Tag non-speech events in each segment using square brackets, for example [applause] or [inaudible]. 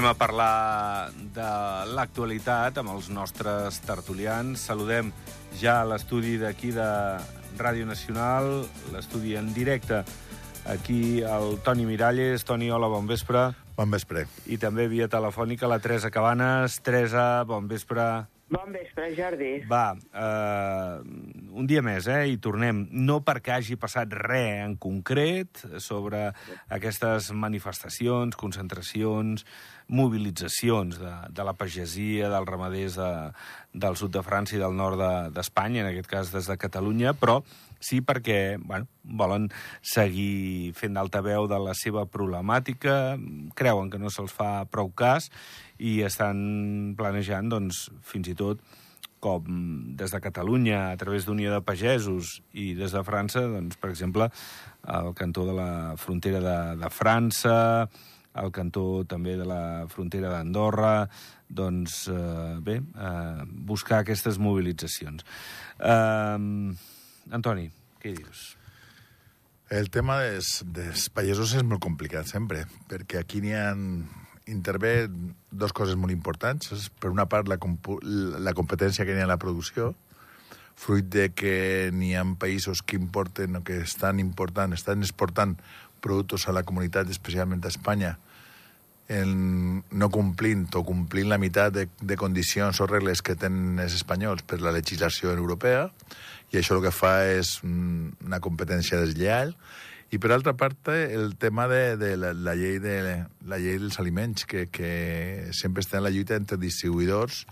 Anem a parlar de l'actualitat amb els nostres tertulians. Saludem ja a l'estudi d'aquí de Ràdio Nacional, l'estudi en directe aquí el Toni Miralles. Toni, hola, bon vespre. Bon vespre. I també via telefònica la Teresa Cabanes. Teresa, bon vespre. Bon vespre, Jordi. Va, eh, un dia més, eh, i tornem. No perquè hagi passat res en concret sobre aquestes manifestacions, concentracions, mobilitzacions de, de la pagesia, dels ramaders de, del sud de França i del nord d'Espanya, de, en aquest cas des de Catalunya, però sí perquè bueno, volen seguir fent d'altaveu de la seva problemàtica, creuen que no se'ls fa prou cas i estan planejant, doncs, fins i tot, com des de Catalunya, a través d'Unió de Pagesos, i des de França, doncs, per exemple, al cantó de la frontera de, de França, al cantó també de la frontera d'Andorra, doncs, eh, bé, eh, buscar aquestes mobilitzacions. Eh, Antoni, què dius? El tema dels, dels pagesos és molt complicat sempre, perquè aquí n'hi ha intervé dos coses molt importants. És, per una part, la, la competència que n'hi ha en la producció, fruit de que n'hi ha països que importen o que estan important, estan exportant productes a la comunitat, especialment a Espanya, en no complint o complint la meitat de, de condicions o regles que tenen els espanyols per la legislació europea, i això el que fa és una competència deslleal. I per altra part, el tema de, de la, la, llei de, la llei dels aliments, que, que sempre està en la lluita entre distribuïdors,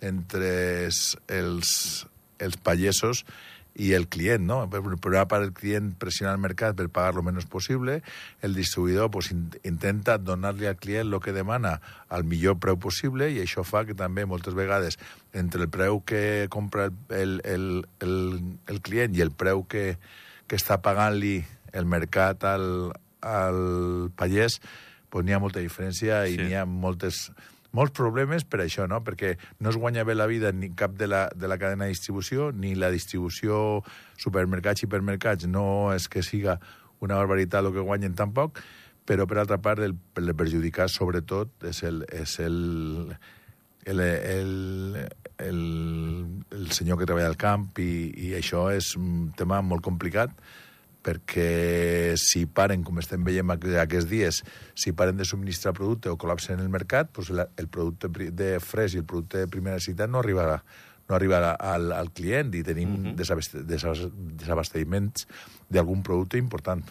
entre els, els, els pagesos i el client, no? Per, una part, el client pressiona el mercat per pagar lo menys possible, el distribuïdor pues, in, intenta donar-li al client el que demana al millor preu possible i això fa que també moltes vegades entre el preu que compra el, el, el, el client i el preu que, que està pagant-li el mercat al, al pagès, pues n'hi ha molta diferència i sí. n'hi ha moltes molts problemes per això, no? perquè no es guanya bé la vida ni cap de la, de la cadena de distribució, ni la distribució supermercats i hipermercats no és que siga una barbaritat el que guanyen tampoc, però per altra part el, el perjudicat sobretot és el, és el, el, el, el, el senyor que treballa al camp i, i això és un tema molt complicat perquè si paren, com estem veient aquests dies, si paren de subministrar producte o col·lapsen el mercat, doncs el producte de fresc i el producte de primera necessitat no arribarà no arribarà al, al client i tenim uh -huh. desabasteciments d'algun producte important.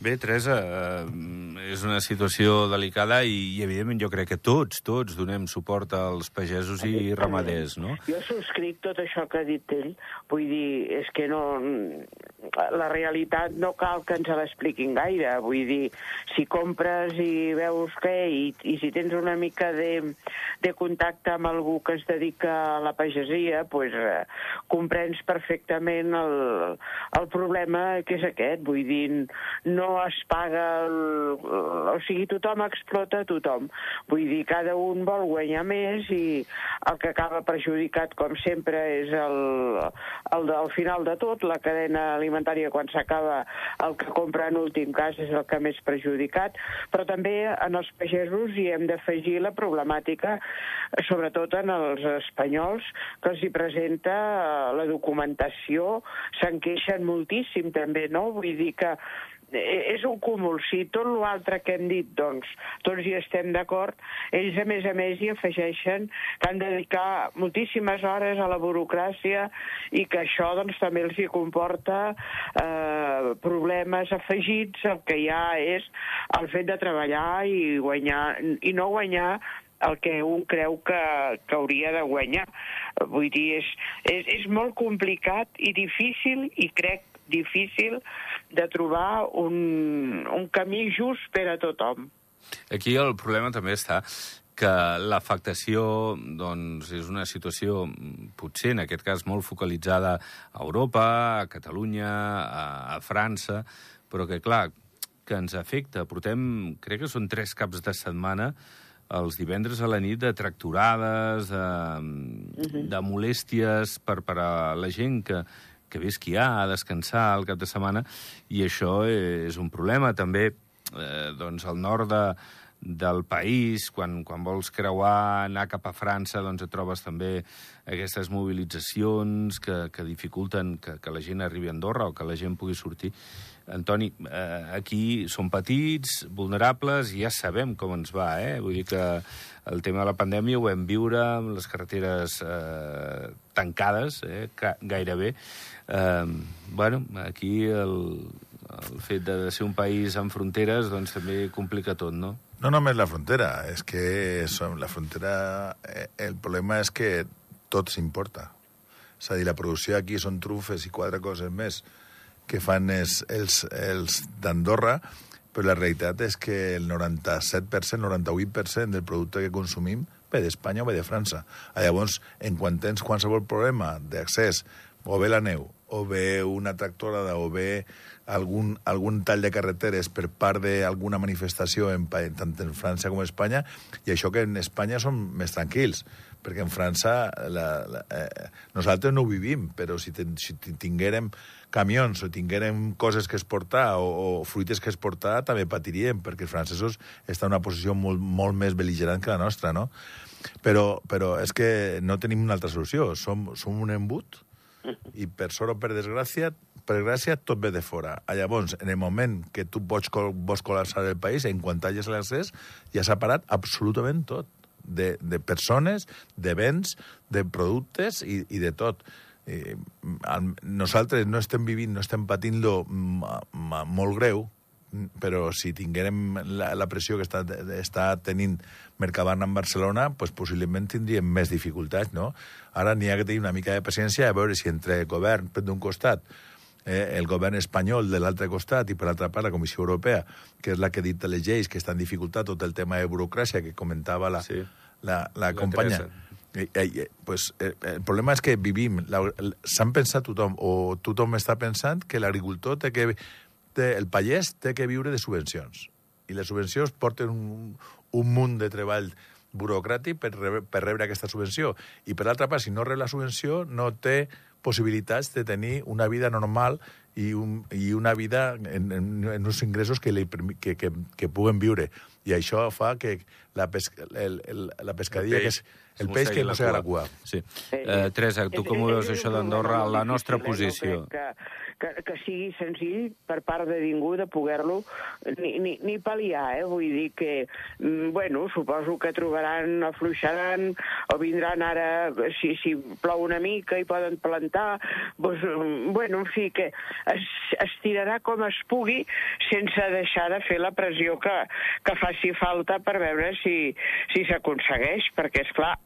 Bé, Teresa, eh, és una situació delicada i, i, evidentment, jo crec que tots, tots donem suport als pagesos i ramaders, no? Jo subscric tot això que ha dit ell. Vull dir, és que no... La realitat no cal que ens l'expliquin gaire. Vull dir, si compres i veus què, i, i si tens una mica de, de contacte amb algú que es dedica a la pagesia, pues, eh, comprens perfectament el, el problema que és aquest. Vull dir, no es paga... El, o sigui, tothom explota tothom. Vull dir, cada un vol guanyar més i el que acaba perjudicat, com sempre, és el, el del final de tot, la cadena alimentària quan s'acaba el que compra en últim cas és el que més perjudicat, però també en els pagesos hi hem d'afegir la problemàtica, sobretot en els espanyols, que els hi presenta la documentació, se'n queixen moltíssim també, no? Vull dir que Eh, és un cúmul. Si tot l'altre que hem dit, doncs, tots hi estem d'acord, ells, a més a més, hi afegeixen que han de dedicar moltíssimes hores a la burocràcia i que això, doncs, també els hi comporta eh, problemes afegits. El que hi ha és el fet de treballar i guanyar, i no guanyar el que un creu que, que hauria de guanyar. Vull dir, és, és, és molt complicat i difícil i crec difícil de trobar un, un camí just per a tothom. Aquí el problema també està que l'afectació doncs, és una situació, potser en aquest cas molt focalitzada a Europa, a Catalunya, a, a França, però que, clar, que ens afecta. Portem, crec que són tres caps de setmana, els divendres a la nit de tracturades, de, uh -huh. de molèsties per, per a la gent que, que ve esquiar, a descansar al cap de setmana, i això és un problema. També, eh, doncs, al nord de, del país, quan, quan vols creuar, anar cap a França, doncs et trobes també aquestes mobilitzacions que, que dificulten que, que la gent arribi a Andorra o que la gent pugui sortir. Antoni, eh, aquí som petits, vulnerables, i ja sabem com ens va, eh? Vull dir que el tema de la pandèmia ho vam viure amb les carreteres eh, tancades, eh, gairebé. Eh, bueno, aquí el, el fet de ser un país amb fronteres doncs també complica tot, no? No només la frontera, és que som la frontera... Eh, el problema és que tot s'importa. És a dir, la producció aquí són trufes i quatre coses més que fan és, els, els d'Andorra, però la realitat és que el 97%, 98% del producte que consumim ve d'Espanya o ve de França. Llavors, en quan tens qualsevol problema d'accés, o bé la neu, o bé una tractorada, o bé algun, algun tall de carreteres per part d'alguna manifestació en, tant en França com en Espanya, i això que en Espanya som més tranquils, perquè en França la, la, eh, nosaltres no ho vivim, però si, ten, si tinguérem camions o tinguérem coses que exportar o, o fruites que exportar, també patiríem, perquè els francesos estan en una posició molt, molt més beligerant que la nostra, no? Però, però és que no tenim una altra solució. Som, som un embut i per sort o per desgràcia per gràcia, tot ve de fora. A llavors, en el moment que tu vols col·lapsar el país, en quan talles l'accés, ja s'ha parat absolutament tot. De, de persones, de béns, de productes i, i de tot. Eh, nosaltres no estem vivint, no estem patint-lo molt greu, però si tinguérem la, la pressió que està, està tenint Mercadona en Barcelona, pues possiblement tindríem més dificultats, no? Ara n'hi ha que tenir una mica de paciència a veure si entre el govern d'un costat eh, el govern espanyol de l'altre costat i, per altra part, la Comissió Europea, que és la que dicta les lleis, que està en dificultat tot el tema de burocràcia que comentava la, sí. La, la, la companya. Eh, eh, pues, eh, el problema és que vivim, s'han pensat tothom, o tothom està pensant que l'agricultor té que... Té, el pagès té que viure de subvencions. I les subvencions porten un, un munt de treball burocràtic per rebre, per rebre aquesta subvenció. I, per altra part, si no rep la subvenció, no té possibilitats de tenir una vida normal i, un, i una vida en, en, en uns ingressos que, li, que, que, que puguen viure. I això fa que la, pesca, el, el, la pescadilla, que és el peix que mossega la cua. Sí. Eh, Teresa, tu com ho veus, això d'Andorra, la nostra posició? Que, que, que sigui senzill per part de ningú de poder-lo ni, ni, ni pal·liar, eh? Vull dir que, mm, bueno, suposo que trobaran, afluixaran, o vindran ara, si, si plou una mica i poden plantar, doncs, mm, bueno, en fi, que es, es tirarà com es pugui sense deixar de fer la pressió que, que faci falta per veure si s'aconsegueix, si perquè, és clar,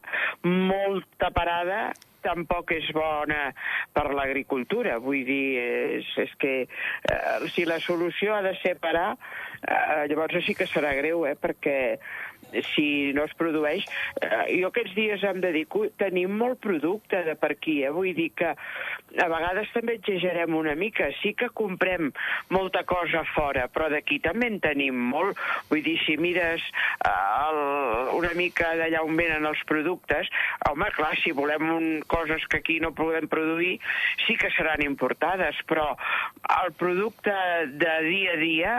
molta parada tampoc és bona per l'agricultura. Vull dir, és, és que eh, si la solució ha de ser parar, eh, llavors sí que serà greu, eh, perquè si no es produeix... Eh, jo aquests dies em dedico... Tenim molt producte de per aquí, eh? Vull dir que a vegades també exagerem una mica. Sí que comprem molta cosa fora, però d'aquí també en tenim molt. Vull dir, si mires eh, el, una mica d'allà on venen els productes, home, clar, si volem un, coses que aquí no podem produir, sí que seran importades, però el producte de dia a dia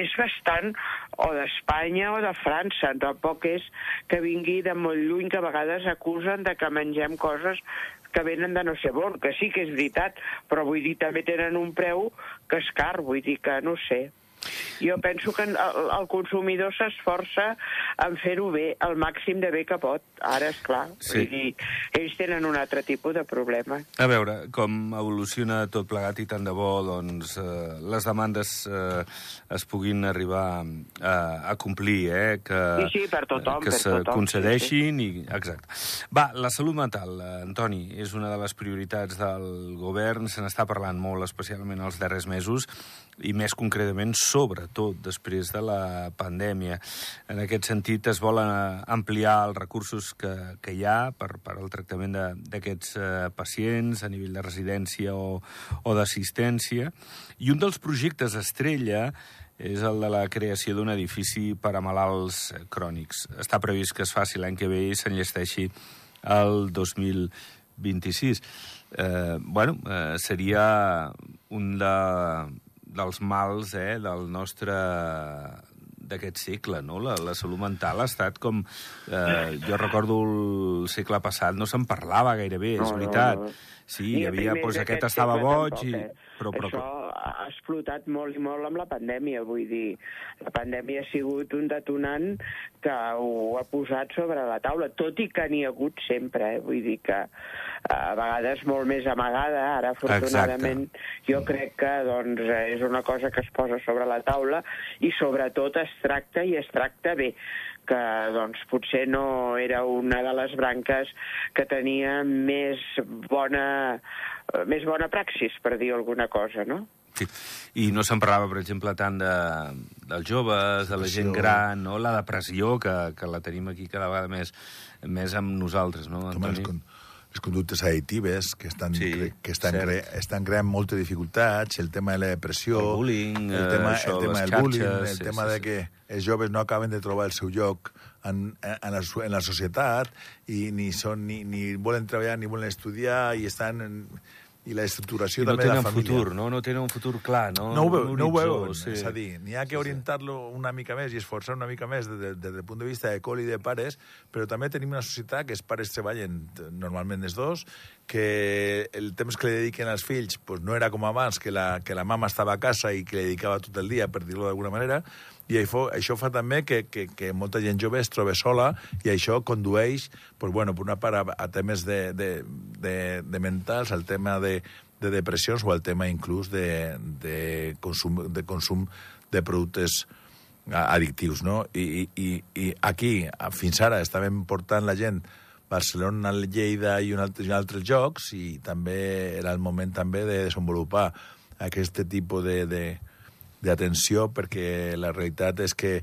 és bastant o d'Espanya o de França. Tampoc és que vingui de molt lluny, que a vegades acusen de que mengem coses que venen de no sé on, que sí que és veritat, però vull dir, també tenen un preu que és car, vull dir que no sé. Jo penso que el, el consumidor s'esforça en fer-ho bé, el màxim de bé que pot. Ara, és clar, sí. dir, ells tenen un altre tipus de problema. A veure, com evoluciona tot plegat i tant de bo doncs, eh, les demandes eh, es puguin arribar a, a complir, eh? Que, sí, sí, per tothom. Que per se tothom, concedeixin. Sí, sí. I, exacte. Va, la salut mental, eh, Antoni, és una de les prioritats del govern. Se n'està parlant molt, especialment els darrers mesos, i més concretament sobretot després de la pandèmia. En aquest sentit, es volen ampliar els recursos que, que hi ha per, per al tractament d'aquests eh, pacients a nivell de residència o, o d'assistència. I un dels projectes estrella és el de la creació d'un edifici per a malalts crònics. Està previst que es faci l'any que ve i s'enllesteixi el 2026. Eh, bueno, eh, seria un de, dels mals eh, del nostre d'aquest segle, no? La, la salut mental ha estat com... Eh, jo recordo el segle passat, no se'n parlava gairebé, és No, no, veritat. no. Sí, Ni hi havia, doncs, aquest estava boig, tampoc, i... eh? però, però, Això ha explotat molt i molt amb la pandèmia, vull dir, la pandèmia ha sigut un detonant que ho ha posat sobre la taula, tot i que n'hi ha hagut sempre, eh? vull dir que a vegades molt més amagada, ara afortunadament jo crec que doncs, és una cosa que es posa sobre la taula i sobretot es tracta i es tracta bé que doncs, potser no era una de les branques que tenia més bona, eh, més bona praxis, per dir alguna cosa, no? Sí. I no se'n parlava, per exemple, tant de, dels joves, de la gent gran, no? la depressió, que, que la tenim aquí cada vegada més, més amb nosaltres, no, Home, Antoni? con les conductes additives que estan, Sí, cre que estan, cert. cre estan creant moltes dificultats, el tema de la depressió... El bullying, el tema, eh, això, el tema del bullying, xarxes, el sí, tema sí, de sí. que els joves no acaben de trobar el seu lloc en, en, la, en la societat i ni, són, ni, ni volen treballar ni volen estudiar i estan... En, i la estructuració I no també de la família. futur, no? No tenen un futur clar, no? No ho, veu, no ho veuen, sí. és a dir, n'hi ha que orientar-lo una mica més i esforçar una mica més des, de, des del punt de vista de col i de pares, però també tenim una societat que els pares treballen normalment els dos, que el temps que li dediquen als fills pues, no era com abans, que la, que la mama estava a casa i que li dedicava tot el dia, per dir-ho d'alguna manera, i això, això fa també que, que, que molta gent jove es troba sola i això condueix, pues, bueno, per una part, a, a temes de, de, de, de mentals, al tema de, de depressions o al tema inclús de, de, consum, de consum de productes addictius, no? I, i, i aquí, fins ara, estàvem portant la gent Barcelona, Lleida i, un altre, altres jocs i també era el moment també de desenvolupar aquest tipus de, de, d'atenció perquè la realitat és que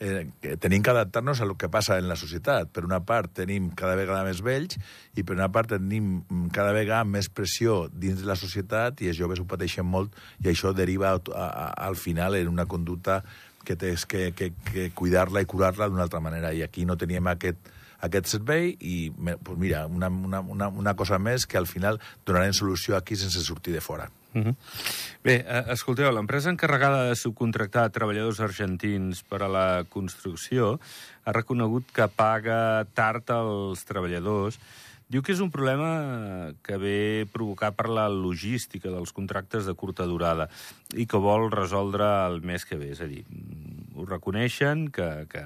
eh, tenim que adaptar-nos a lo que passa en la societat. Per una part, tenim cada vegada més vells i per una part tenim cada vegada més pressió dins de la societat i els joves ho pateixen molt i això deriva a, a, al final en una conducta que tens que, que, que cuidar-la i curar-la d'una altra manera. I aquí no teníem aquest, aquest servei i, pues mira, una, una, una, una cosa més que al final donarem solució aquí sense sortir de fora. Uh -huh. Bé, eh, escolteu, l'empresa encarregada de subcontractar treballadors argentins per a la construcció ha reconegut que paga tard als treballadors. Diu que és un problema que ve provocat per la logística dels contractes de curta durada i que vol resoldre el mes que ve. És a dir, mm, ho reconeixen, que, que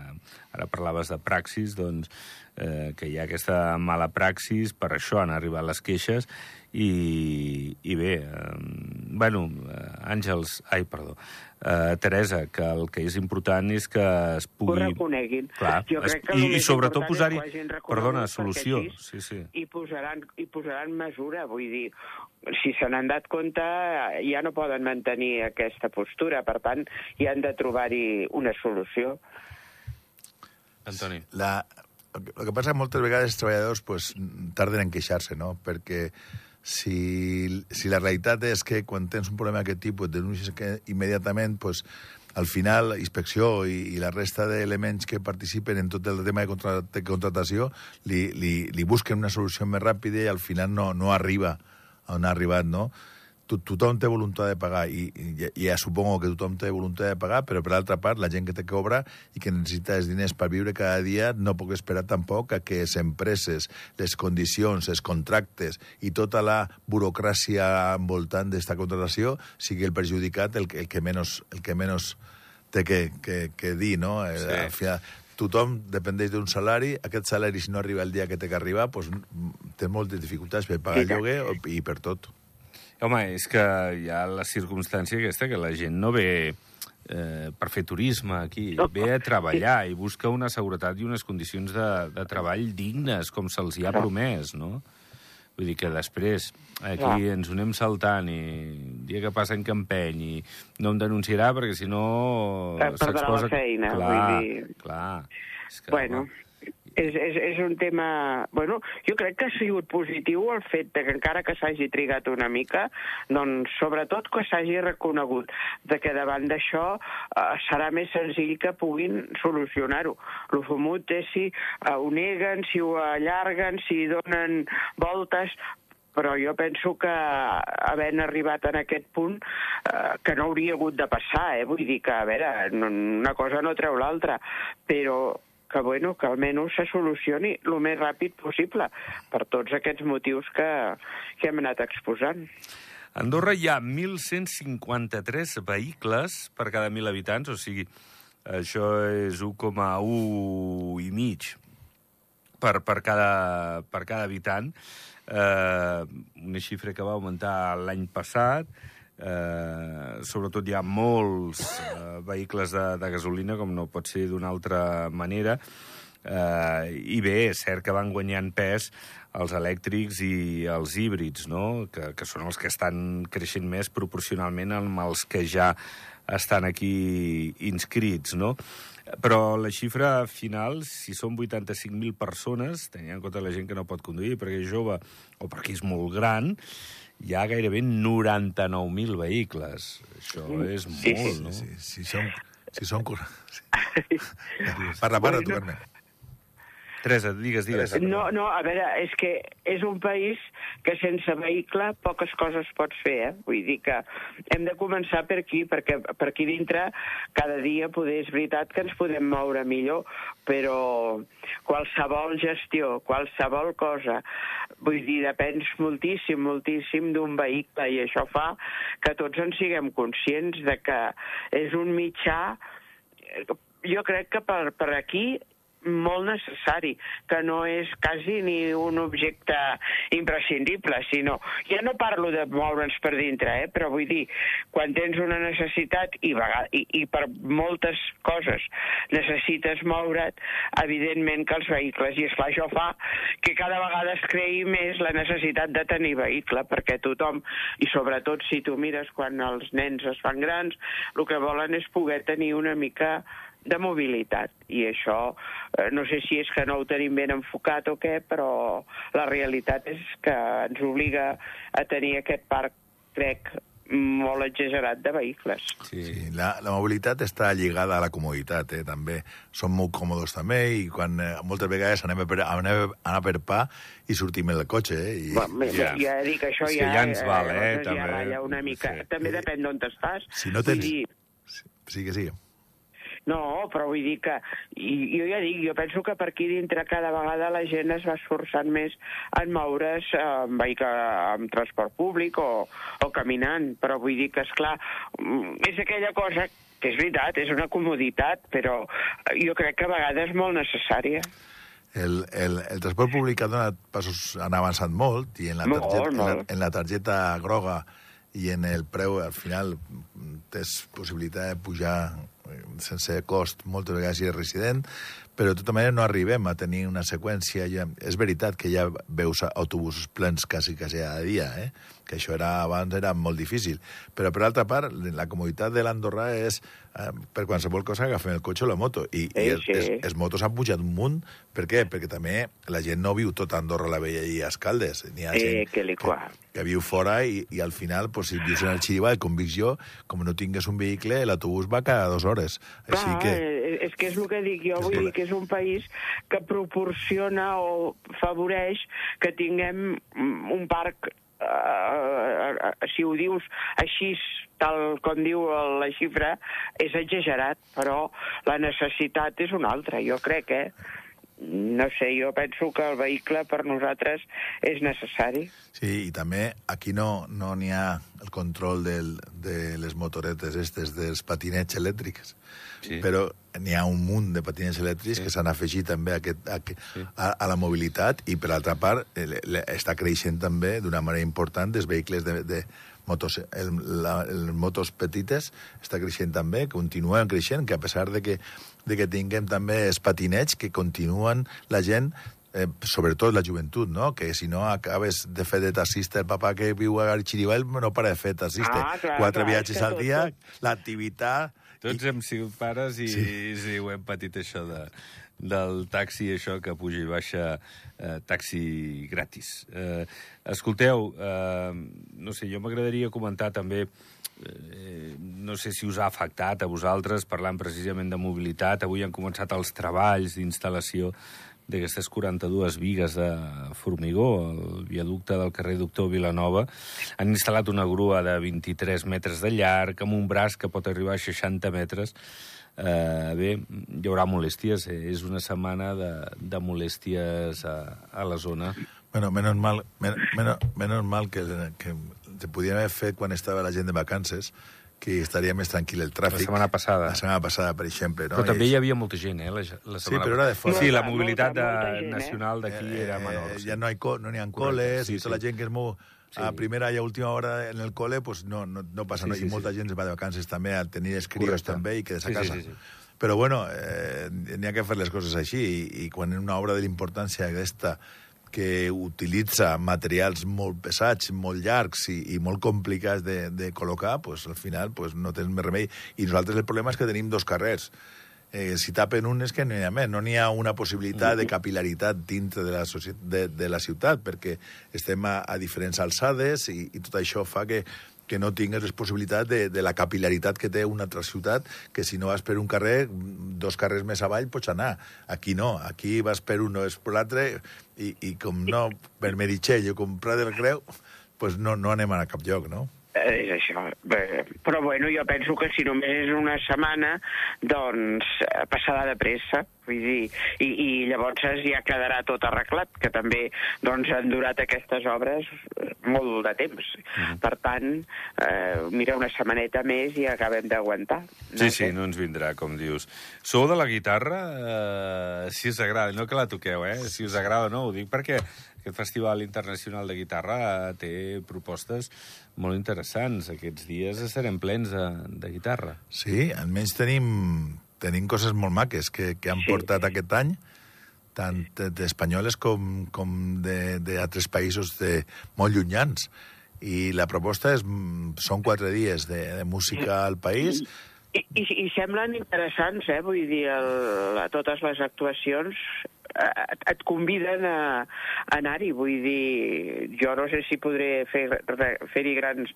ara parlaves de praxis, doncs eh, que hi ha aquesta mala praxis, per això han arribat les queixes, i, i bé, eh, bueno, Àngels, ai, perdó, eh, Teresa, que el que és important és que es Ho pugui... reconeguin. Clar, jo es- crec que i- i sobretot posar-hi- ho perdona, solució, sí, sí. I posaran, I posaran mesura, vull dir, si se n'han dat compte, ja no poden mantenir aquesta postura, per tant, hi han de trobar-hi una solució. Antoni. La, el que passa que moltes vegades els treballadors pues, tarden en queixar-se, no? Perquè si, si la realitat és que quan tens un problema d'aquest tipus et denuncies que immediatament, pues, al final, inspecció i, i la resta d'elements que participen en tot el tema de, contra, de contratació li, li, li busquen una solució més ràpida i al final no, no arriba on ha arribat, no? To- tothom té voluntat de pagar i, i, i ja supongo que tothom té voluntat de pagar, però per altra part, la gent que té que i que necessita els diners per viure cada dia no puc esperar tampoc a que les empreses, les condicions, els contractes i tota la burocràcia envoltant d'esta contratació sigui el perjudicat el, que- el que menys, el que menys té que, que, que dir, no? Eh, Sí. Al final, tothom dependeix d'un salari, aquest salari si no arriba el dia que té que arribar, doncs, té moltes dificultats per pagar el lloguer i per tot. Home, és que hi ha la circumstància aquesta que la gent no ve eh, per fer turisme aquí, No. ve a treballar i busca una seguretat i unes condicions de, de treball dignes, com se'ls hi ha Clar. promès, no? Vull dir que després aquí Clar. ens ho anem saltant i el dia que passa en campeny i no em denunciarà perquè si no perdrà la feina, Clar, vull dir. clar. És que, Bueno, és, és, és un tema... Bueno, jo crec que ha sigut positiu el fet de que encara que s'hagi trigat una mica, doncs sobretot que s'hagi reconegut de que davant d'això eh, serà més senzill que puguin solucionar-ho. El fumut és si eh, ho neguen, si ho allarguen, si donen voltes, però jo penso que havent arribat en aquest punt eh, que no hauria hagut de passar, eh? vull dir que, a veure, no, una cosa no treu l'altra, però que, bueno, que almenys se solucioni el més ràpid possible per tots aquests motius que, que hem anat exposant. A Andorra hi ha 1.153 vehicles per cada 1.000 habitants, o sigui, això és 1,1 i mig per, per, cada, per cada habitant, eh, una xifra que va augmentar l'any passat, eh, sobretot hi ha molts eh, vehicles de, de gasolina, com no pot ser d'una altra manera, eh, i bé, és cert que van guanyant pes els elèctrics i els híbrids, no? que, que són els que estan creixent més proporcionalment amb els que ja estan aquí inscrits, no? Però la xifra final, si són 85.000 persones, tenint en compte la gent que no pot conduir perquè és jove o perquè és molt gran, hi ha gairebé 99.000 vehicles. Això és molt, Sí, sí, no? Sí, si són... Si són... [laughs] Sí. Parla, parla, tu, Carme. Teresa, digues, digues. No, no, a veure, és que és un país que sense vehicle poques coses pots fer, eh? Vull dir que hem de començar per aquí, perquè per aquí dintre cada dia poder és veritat que ens podem moure millor, però qualsevol gestió, qualsevol cosa, vull dir, depens moltíssim, moltíssim d'un vehicle i això fa que tots en siguem conscients de que és un mitjà jo crec que per, per aquí molt necessari, que no és quasi ni un objecte imprescindible, sinó... Ja no parlo de moure'ns per dintre, eh? però vull dir, quan tens una necessitat i, i, i per moltes coses necessites moure't, evidentment que els vehicles, i esclar, això fa que cada vegada es creï més la necessitat de tenir vehicle, perquè tothom, i sobretot si tu mires quan els nens es fan grans, el que volen és poder tenir una mica de mobilitat. I això, eh, no sé si és que no ho tenim ben enfocat o què, però la realitat és que ens obliga a tenir aquest parc, crec, molt exagerat de vehicles. Sí. Sí, la, la mobilitat està lligada a la comoditat, eh, també. Som molt còmodes també i quan eh, moltes vegades anem per, anem a anar per pa i sortim en el cotxe, eh? I, Va, ja. Ja. ja dic, això ja, ja ens val, eh, llavors també. Ja una mica. Sí. També depèn d'on estàs. Si no tens- Vull dir, Sí, que sí. No, però vull dir que, i, jo ja dic, jo penso que per aquí dintre cada vegada la gent es va esforçant més en moure's eh, amb, vehicle, amb transport públic o, o caminant, però vull dir que, és clar, és aquella cosa que és veritat, és una comoditat, però jo crec que a vegades és molt necessària. El, el, el transport públic ha donat passos, han avançat molt i en la, Molt, targeta, en la, molt. en la targeta groga i en el preu, al final, tens possibilitat de pujar sense cost moltes vegades si és resident, però de tota manera no arribem a tenir una seqüència. Ja, és veritat que ja veus autobusos plens quasi, quasi a dia, eh? que això era, abans era molt difícil. Però, per altra part, la comoditat de l'Andorra és, eh, per qualsevol cosa, agafem el cotxe o la moto. I, i Eh, els, sí. els, els motos han pujat un munt. Per què? Perquè també la gent no viu tot a Andorra la Vella i a Escaldes. N'hi ha Eh, gent que li que, qua. que viu fora i, i al final, pues, si vius en el Xirivall, com vic jo, com no tingues un vehicle, l'autobús va cada dues hores. Així Clar, que... eh, és que és el que dic jo, vull dir que és un país que proporciona o favoreix que tinguem mm, un parc eh, eh, si ho dius així, tal com diu la xifra, és exagerat, però la necessitat és una altra, jo crec, eh? No sé, jo penso que el vehicle per nosaltres és necessari. Sí, i també aquí no no n'hi ha el control del, de les motoretes estes, dels patinets elèctrics. Sí. Però n'hi ha un munt de patinets elèctrics Sí. que s'han afegit també a, aquest, a, Sí. a, a la mobilitat i, per altra part, està creixent també d'una manera important els vehicles de, de motos, el, la, les motos petites està creixent també, continuen creixent, que a pesar de que, de que tinguem també els patinets que continuen la gent eh, sobretot la joventut, no? Que si no acabes de fer de taxista, el papà que viu a Xirivell no para de fer taxista. Ah, clar, Quatre clar, viatges al dia, tot- l'activitat... Tots hem sigut pares i sí. Sí. sí, ho hem patit això de, del taxi, això que puja i baixa eh, taxi gratis. Eh, escolteu, eh, no sé, jo m'agradaria comentar també eh, no sé si us ha afectat a vosaltres, parlant precisament de mobilitat. Avui han començat els treballs d'instal·lació d'aquestes 42 vigues de formigó, el viaducte del carrer Doctor Vilanova. Han instal·lat una grua de 23 metres de llarg, amb un braç que pot arribar a 60 metres. Eh, bé, hi haurà molèsties. Eh? És una setmana de, de molèsties a, a la zona. Bueno, menos mal, men, menos, menos mal que, que se podia haver fet quan estava la gent de vacances, que estaria més tranquil el tràfic. La setmana passada. La setmana passada, per exemple. No? Però també hi havia molta gent, eh? La, la Sí, però era de fora. Sí, la Molta, mobilitat molta, molta de, gent, eh? nacional d'aquí Eh, era menor. eh, Sí. Ja no, hi no n'hi ha col·les, sí, i tota la sí. gent que es mou a Sí. primera i a última hora en el col·le, pues no, no, no passa Sí, no, sí, i molta sí. gent es va de vacances també a tenir Correcte. també i quedar-se Sí, a sí, casa. sí, sí. Però bueno, eh, n'hi ha que fer les coses així i, i quan en una obra de l'importància aquesta que utilitza materials molt pesats, molt llargs i, i molt complicats de, de col·locar, pues, al final pues, no tens més remei. I nosaltres el problema és que tenim dos carrers. Eh, si tapen un és que no hi ha més, no n'hi ha una possibilitat de capilaritat dintre de la, de, de la ciutat, perquè estem a, a diferents alçades i, i tot això fa que, que no tingues les possibilitats de, de la capilaritat que té una altra ciutat, que si no vas per un carrer, dos carrers més avall pots anar. Aquí no, aquí vas per un, no és per l'altre, i, i com no, per Meritxell o com Prat del Creu, pues no, no anem a cap lloc, no? Eh, És això. Bé, però bueno, jo penso que si només és una setmana, doncs eh, passarà de pressa. Vull dir, i, i llavors ja quedarà tot arreglat, que també doncs, han durat aquestes obres eh, molt de temps. Per tant, eh, mira, una setmaneta més i acabem d'aguantar. Sí, sí, sé. no ens vindrà, com dius. Sou de la guitarra? Eh, si us agrada, no que la toqueu, eh? Si us agrada o no, ho dic perquè aquest Festival Internacional de Guitarra té propostes molt interessants. Aquests dies estarem plens de, de guitarra. Sí, almenys tenim, tenim coses molt maques que, que han Sí. portat aquest any, tant de- d'espanyoles com, com de- d'altres països de, molt llunyans. I la proposta és, mm, són quatre dies de, de música al país. I, i, I semblen interessants, eh? Vull dir, el, a totes les actuacions eh, et, et conviden a, a anar-hi. Vull dir, jo no sé si podré fer- fer-hi grans,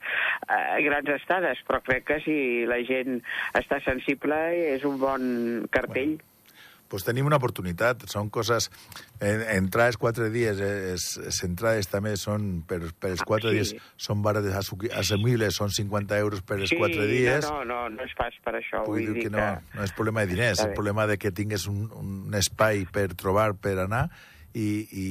eh, grans estades, però crec que si la gent està sensible és un bon cartell. Pues tenim una oportunitat. Són coses... En, entrar els quatre dies, eh, les, les entrades també són, per, per els Ah, quatre sí. dies, són barates assu- assumibles, són 50 euros per els quatre dies. No, no, no, no és pas per això. Vull dir que no, no és problema de diners, és problema de que tingues un, un espai per trobar, per anar, i, i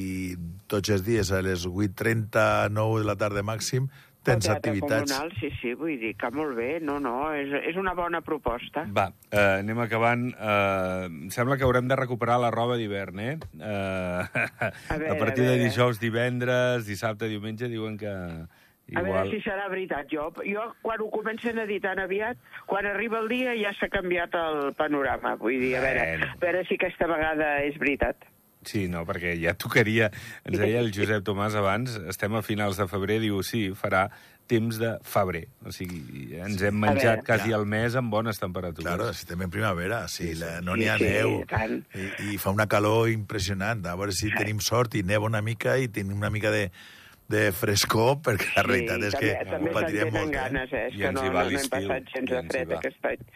tots els dies a les 8.30, 9 de la tarda màxim, tens activitats. Comunal, sí, sí, vull dir que molt bé. No, no, és, és una bona proposta. Va, eh, anem acabant. Eh, em sembla que haurem de recuperar la roba d'hivern, eh? eh a, veure, partir a de veure. dijous, divendres, dissabte, diumenge, diuen que... A veure si serà veritat. Jo, jo quan ho comencen a dir tan aviat, quan arriba el dia ja s'ha canviat el panorama. Vull dir, a veure, a veure si aquesta vegada és veritat. Sí, no, perquè ja tocaria... Ens [laughs] deia el Josep Tomàs abans, estem a finals de febrer, diu, sí, farà temps de febrer. O sigui, ens hem menjat veure, quasi clar. el mes amb bones temperatures. Claro, si estem en primavera, si Sí, la, sí. no n'hi ha Sí, sí, neu, tant. i, i fa una calor impressionant. A veure si tenim sort i neva una mica i tenim una mica de, de frescor, perquè la realitat és que també, ho patirem molt. Eh? ganes, eh? És I que ens no, hi no, va no hem l'estiu, passat gens de fred aquest any.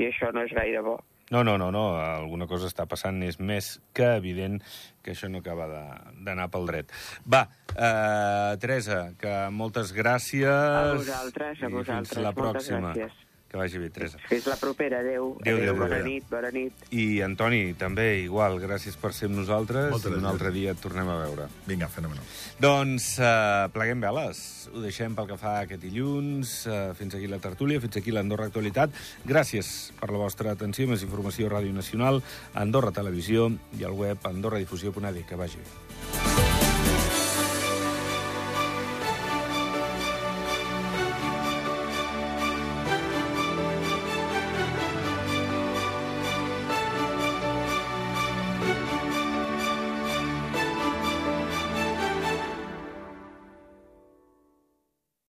I això no és gaire bo. No, no, no, no, alguna cosa està passant, és més que evident que això no acaba de- d'anar pel dret. Va, eh, Teresa, que moltes gràcies. A vosaltres, a i vosaltres. Fins la Moltes pròxima. gràcies. Que vagi bé, Teresa. Fins la propera. Adéu. Adéu, adéu, bona adéu. nit, bona nit. I Antoni, també, igual, gràcies per ser amb nosaltres. Moltes I un gràcies. altre dia et tornem a veure. Vinga, fenomenal. Doncs eh, pleguem veles. Ho deixem pel que fa aquest dilluns. Eh, fins aquí la tertúlia, fins aquí l'Andorra Actualitat. Gràcies per la vostra atenció. Més informació a Ràdio Nacional, Andorra Televisió i al web andorradifusió.d. Que vagi bé.